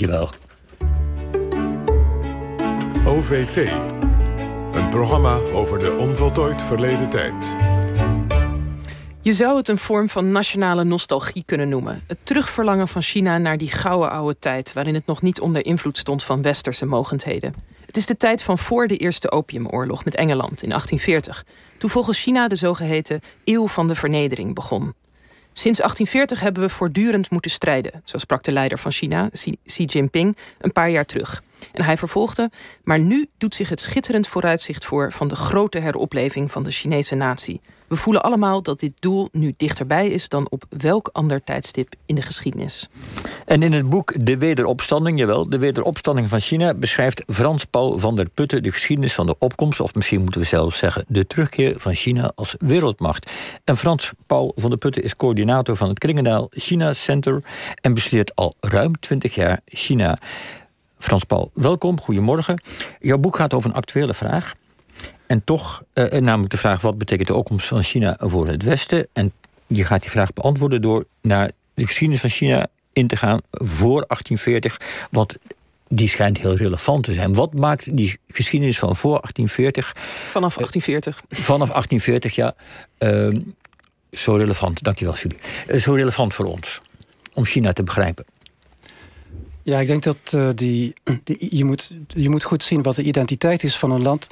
Jawel. OVT. Een programma over de onvoltooid verleden tijd. Je zou het een vorm van nationale nostalgie kunnen noemen. Het terugverlangen van China naar die gouden oude tijd... waarin het nog niet onder invloed stond van westerse mogendheden. Het is de tijd van voor de Eerste Opiumoorlog met Engeland in 1840... toen volgens China de zogeheten Eeuw van de Vernedering begon. Sinds 1840 hebben we voortdurend moeten strijden, zo sprak de leider van China, Xi Jinping, een paar jaar terug. En hij vervolgde: Maar nu doet zich het schitterend vooruitzicht voor van de grote heropleving van de Chinese natie. We voelen allemaal dat dit doel nu dichterbij is dan op welk ander tijdstip in de geschiedenis. En in het boek De Wederopstanding, jawel, De Wederopstanding van China, beschrijft Frans Paul van der Putten de geschiedenis van de opkomst, of misschien moeten we zelfs zeggen de terugkeer van China als wereldmacht. En Frans Paul van der Putten is coördinator van het Klingendaal China Center en bestudeert al ruim 20 jaar China. Frans Paul, welkom, goedemorgen. Jouw boek gaat over een actuele vraag. En toch, eh, eh, namelijk de vraag: wat betekent de opkomst van China voor het Westen? En je gaat die vraag beantwoorden door naar de geschiedenis van China in te gaan voor 1840. Want die schijnt heel relevant te zijn. Wat maakt die geschiedenis van voor 1840. Vanaf 1840. Uh, vanaf 1840, ja. Uh, zo relevant, dankjewel, Julie. Uh, zo relevant voor ons om China te begrijpen. Ja, ik denk dat uh, die, die, je, moet, je moet goed zien wat de identiteit is van een land.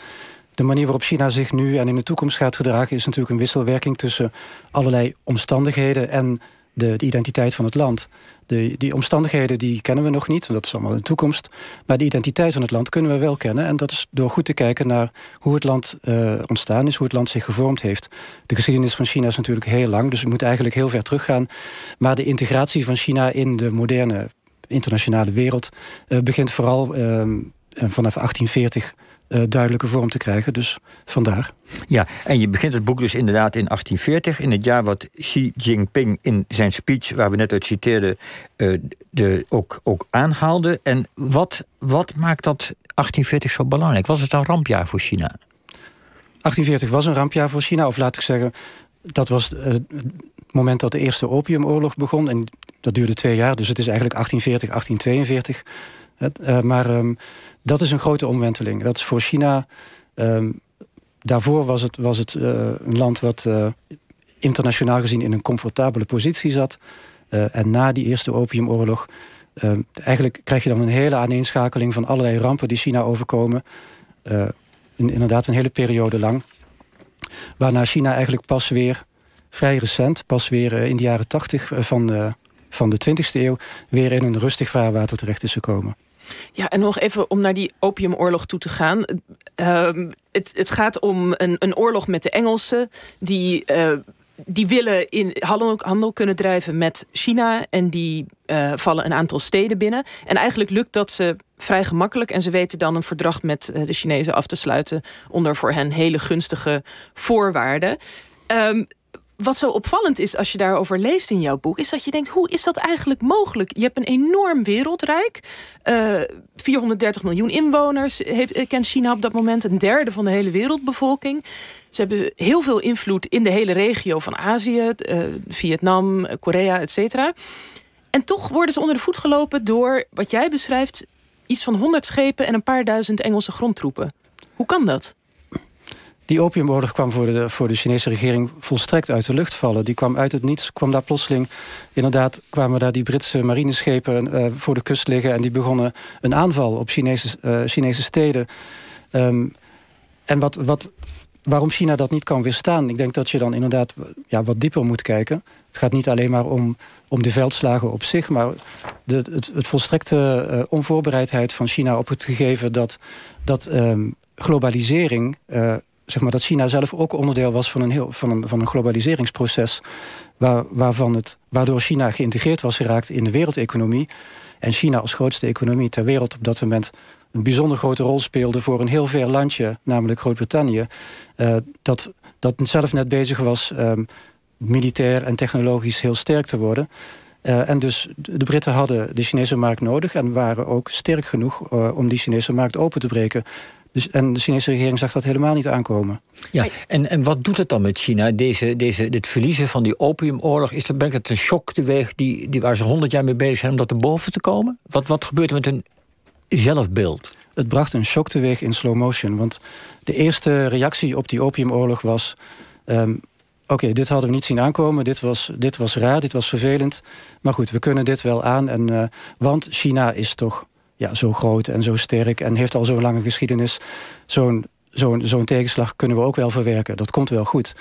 De manier waarop China zich nu en in de toekomst gaat gedragen... is natuurlijk een wisselwerking tussen allerlei omstandigheden... en de, de identiteit van het land. De, die omstandigheden die kennen we nog niet, dat is allemaal in de toekomst. Maar de identiteit van het land kunnen we wel kennen. En dat is door goed te kijken naar hoe het land uh, ontstaan is, hoe het land zich gevormd heeft. De geschiedenis van China is natuurlijk heel lang, dus we moeten eigenlijk heel ver teruggaan. Maar de integratie van China in de moderne internationale wereld uh, begint vooral uh, vanaf 1840 uh, duidelijke vorm te krijgen. Dus vandaar. Ja, en je begint het boek dus inderdaad in 1840, in het jaar wat Xi Jinping in zijn speech, waar we net uit citeerden, uh, de, ook, ook aanhaalde. En wat, wat maakt dat 1840 zo belangrijk? Was het een rampjaar voor China? 1840 was een rampjaar voor China, of laat ik zeggen, dat was uh, het moment dat de Eerste Opiumoorlog begon. En dat duurde twee jaar, dus het is eigenlijk 1840, 1842. Maar um, dat is een grote omwenteling. Dat is voor China. Um, daarvoor was het, was het uh, een land wat uh, internationaal gezien in een comfortabele positie zat. En na die Eerste Opiumoorlog. eigenlijk krijg je dan een hele aaneenschakeling van allerlei rampen die China overkomen. In, inderdaad, een hele periode lang. Waarna China eigenlijk pas weer, vrij recent, pas weer in de jaren tachtig van, van de 20e eeuw, weer in een rustig vaarwater terecht is gekomen. Ja, en nog even om naar die opiumoorlog toe te gaan. Uh, het, het, gaat om een, een, oorlog met de Engelsen die. Uh, die willen in handel, kunnen drijven met China. En die uh, vallen een aantal steden binnen. En eigenlijk lukt dat ze vrij gemakkelijk. En ze weten dan een verdrag met de Chinezen af te sluiten. onder voor hen hele gunstige voorwaarden. Um, wat zo opvallend is als je daarover leest in jouw boek, is dat je denkt: hoe is dat eigenlijk mogelijk? Je hebt een enorm wereldrijk. Uh, eh, 430 miljoen inwoners heeft, eh, kent China op dat moment, een derde van de hele wereldbevolking. Ze hebben heel veel invloed in de hele regio van Azië, uh, Vietnam, Korea, et cetera. En toch worden ze onder de voet gelopen door wat jij beschrijft: iets van 100 schepen en een paar duizend Engelse grondtroepen. Hoe kan dat? Die opiumoorlog kwam voor de, voor de Chinese regering volstrekt uit de lucht vallen. Die kwam uit het niets, kwam daar plotseling... inderdaad kwamen daar die Britse marineschepen uh, voor de kust liggen... en die begonnen een aanval op Chinese, uh, Chinese steden. Um, en wat, wat, waarom China dat niet kan weerstaan... ik denk dat je dan inderdaad ja, wat dieper moet kijken. Het gaat niet alleen maar om, om de veldslagen op zich... maar de, het, het volstrekte uh, onvoorbereidheid van China op het gegeven... dat, dat um, globalisering zeg maar, dat China zelf ook onderdeel was van een, heel, van een, van een globaliseringsproces. Waar, waarvan het, waardoor China geïntegreerd was geraakt in de wereldeconomie. En China als grootste economie ter wereld op dat moment een bijzonder grote rol speelde voor een heel ver landje, namelijk Groot-Brittannië. Uh, dat, dat zelf net bezig was um, militair en technologisch heel sterk te worden. Uh, en dus de Britten hadden de Chinese markt nodig en waren ook sterk genoeg uh, om die Chinese markt open te breken Dus, en de Chinese regering zag dat helemaal niet aankomen. Ja, en, en wat doet het dan met China, deze, deze, dit verliezen van die opiumoorlog? Is dat, brengt het een shock teweeg die, die, waar ze honderd jaar mee bezig zijn om dat boven te komen? Wat, wat gebeurt er met hun zelfbeeld? Het bracht een shock teweeg in slow motion. Want de eerste reactie op die opiumoorlog was... Ehm, oké, dit hadden we niet zien aankomen. Dit was, dit was raar, dit was vervelend. Maar goed, we kunnen dit wel aan. En, uh, want China is toch ja, zo groot en zo sterk... en heeft al zo'n lange geschiedenis. Zo'n zo'n tegenslag kunnen we ook wel verwerken. Dat komt wel goed.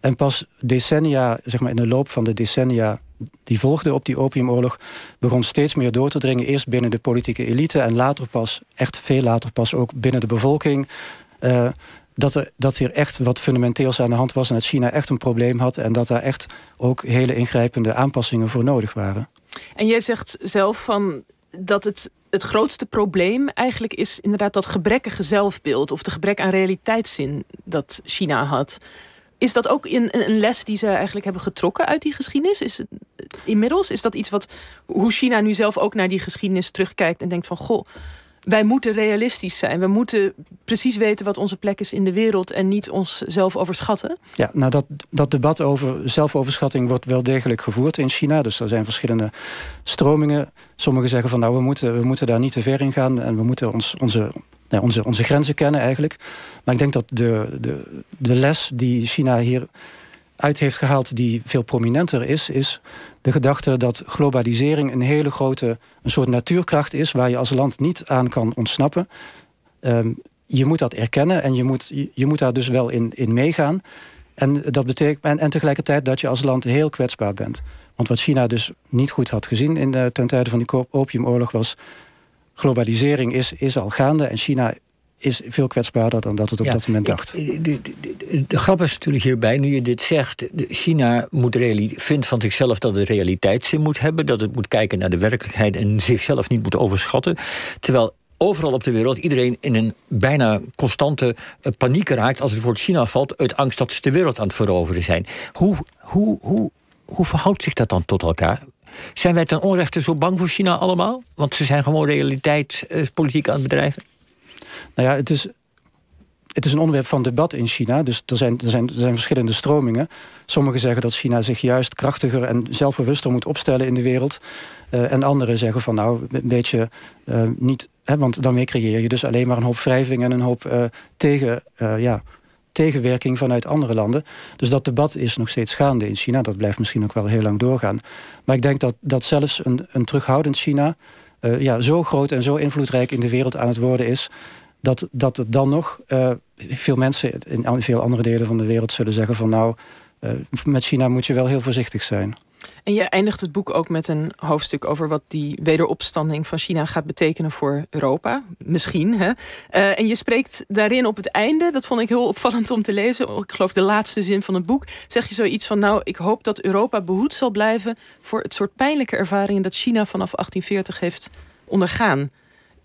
En pas decennia, zeg maar in de loop van de decennia die volgden op die opiumoorlog, begon steeds meer door te dringen. Eerst binnen de politieke elite en later pas, echt veel later pas ook binnen de bevolking. Uh, dat er, dat er echt wat fundamenteels aan de hand was en dat China echt een probleem had en dat daar echt ook hele ingrijpende aanpassingen voor nodig waren. En jij zegt zelf van dat het, het grootste probleem eigenlijk is inderdaad dat gebrekkige zelfbeeld of de gebrek aan realiteitszin dat China had. Is dat ook in, een les die ze eigenlijk hebben getrokken uit die geschiedenis? Is inmiddels is dat iets wat hoe China nu zelf ook naar die geschiedenis terugkijkt en denkt van goh, wij moeten realistisch zijn. We moeten precies weten wat onze plek is in de wereld en niet onszelf overschatten. Ja, nou dat, dat debat over zelfoverschatting wordt wel degelijk gevoerd in China. Dus er zijn verschillende stromingen. Sommigen zeggen van nou, we moeten, we moeten daar niet te ver in gaan en we moeten ons, onze, nou, onze, onze grenzen kennen eigenlijk. Maar ik denk dat de, de, de les die China hier uit heeft gehaald die veel prominenter is, is de gedachte dat globalisering een hele grote, een soort natuurkracht is waar je als land niet aan kan ontsnappen. Um, je moet dat erkennen en je moet, je moet daar dus wel in, in meegaan. En, dat betekent, en, en tegelijkertijd dat je als land heel kwetsbaar bent. Want wat China dus niet goed had gezien in de, ten tijde van die opiumoorlog was... globalisering is, is al gaande en China is veel kwetsbaarder dan dat het op dat moment dacht. De, de, de, de, grap is natuurlijk hierbij, nu je dit zegt... China moet vindt van zichzelf dat het realiteitszin moet hebben... dat het moet kijken naar de werkelijkheid en zichzelf niet moet overschatten. Terwijl overal op de wereld iedereen in een bijna constante uh, paniek raakt... als het woord China valt, uit angst dat ze de wereld aan het veroveren zijn. Hoe, hoe, hoe, hoe verhoudt zich dat dan tot elkaar? Zijn wij ten onrechte zo bang voor China allemaal? Want ze zijn gewoon realiteitspolitiek aan het bedrijven? Nou ja, het is, het is een onderwerp van debat in China. Dus er zijn, er, zijn, er zijn verschillende stromingen. Sommigen zeggen dat China zich juist krachtiger en zelfbewuster moet opstellen in de wereld. Uh, en anderen zeggen van nou, een beetje uh, niet. Hè, want daarmee creëer je dus alleen maar een hoop wrijving en een hoop uh, tegen, ja, tegenwerking vanuit andere landen. Dus dat debat is nog steeds gaande in China. Dat blijft misschien ook wel heel lang doorgaan. Maar ik denk dat, dat zelfs een, een terughoudend China ja, zo groot en zo invloedrijk in de wereld aan het worden is dat, dat het dan nog uh, veel mensen in veel andere delen van de wereld zullen zeggen van nou, uh, met China moet je wel heel voorzichtig zijn. En je eindigt het boek ook met een hoofdstuk over wat die wederopstanding van China gaat betekenen voor Europa. Misschien. Hè? Uh, en je spreekt daarin op het einde, dat vond ik heel opvallend om te lezen. Ik geloof de laatste zin van het boek. Zeg je zoiets van: Nou, ik hoop dat Europa behoed zal blijven voor het soort pijnlijke ervaringen dat China vanaf 1840 heeft ondergaan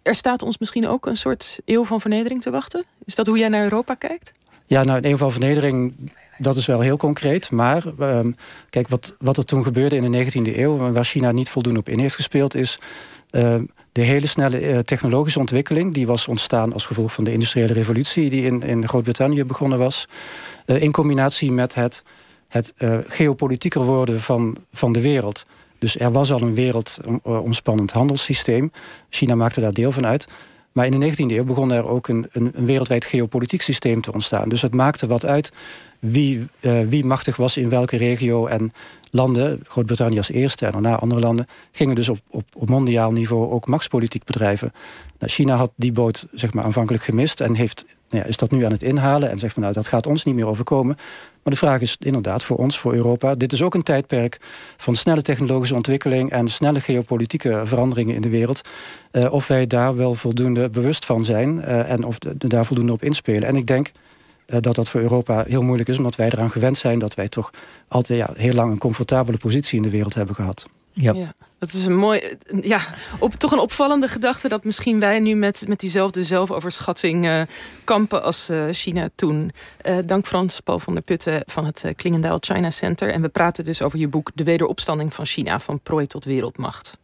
er staat ons misschien ook een soort eeuw van vernedering te wachten? Is dat hoe jij naar Europa kijkt? Ja, nou, een eeuw van vernedering, dat is wel heel concreet. Maar um, kijk, wat, wat er toen gebeurde in de 19e eeuw... waar China niet voldoende op in heeft gespeeld... is uh, de hele snelle uh, technologische ontwikkeling... die was ontstaan als gevolg van de industriële revolutie... die in, in Groot-Brittannië begonnen was. Uh, in combinatie met het, het geopolitieker worden van, van de wereld... Dus er was al een wereldomspannend handelssysteem. China maakte daar deel van uit. Maar in de 19e eeuw begon er ook een, een, een wereldwijd geopolitiek systeem te ontstaan. Dus het maakte wat uit wie, uh, wie machtig was in welke regio. En landen, Groot-Brittannië als eerste en daarna andere landen, gingen dus op, op, op mondiaal niveau ook machtspolitiek bedrijven. Nou, China had die boot zeg maar, aanvankelijk gemist en heeft, ja, is dat nu aan het inhalen en zegt van nou dat gaat ons niet meer overkomen. Maar de vraag is inderdaad voor ons, voor Europa, dit is ook een tijdperk van snelle technologische ontwikkeling en snelle geopolitieke veranderingen in de wereld. Uh, of wij daar wel voldoende bewust van zijn uh, en of daar voldoende op inspelen. En ik denk uh, dat dat voor Europa heel moeilijk is, omdat wij eraan gewend zijn dat wij toch altijd ja, heel lang een comfortabele positie in de wereld hebben gehad. Ja. dat is een mooi, ja, toch een opvallende gedachte dat misschien wij nu met, met diezelfde zelfoverschatting uh, kampen als uh, China toen. Uh, dank Frans Paul van der Putten van het Klingendaal China Center. En we praten dus over je boek De Wederopstanding van China, van prooi tot wereldmacht.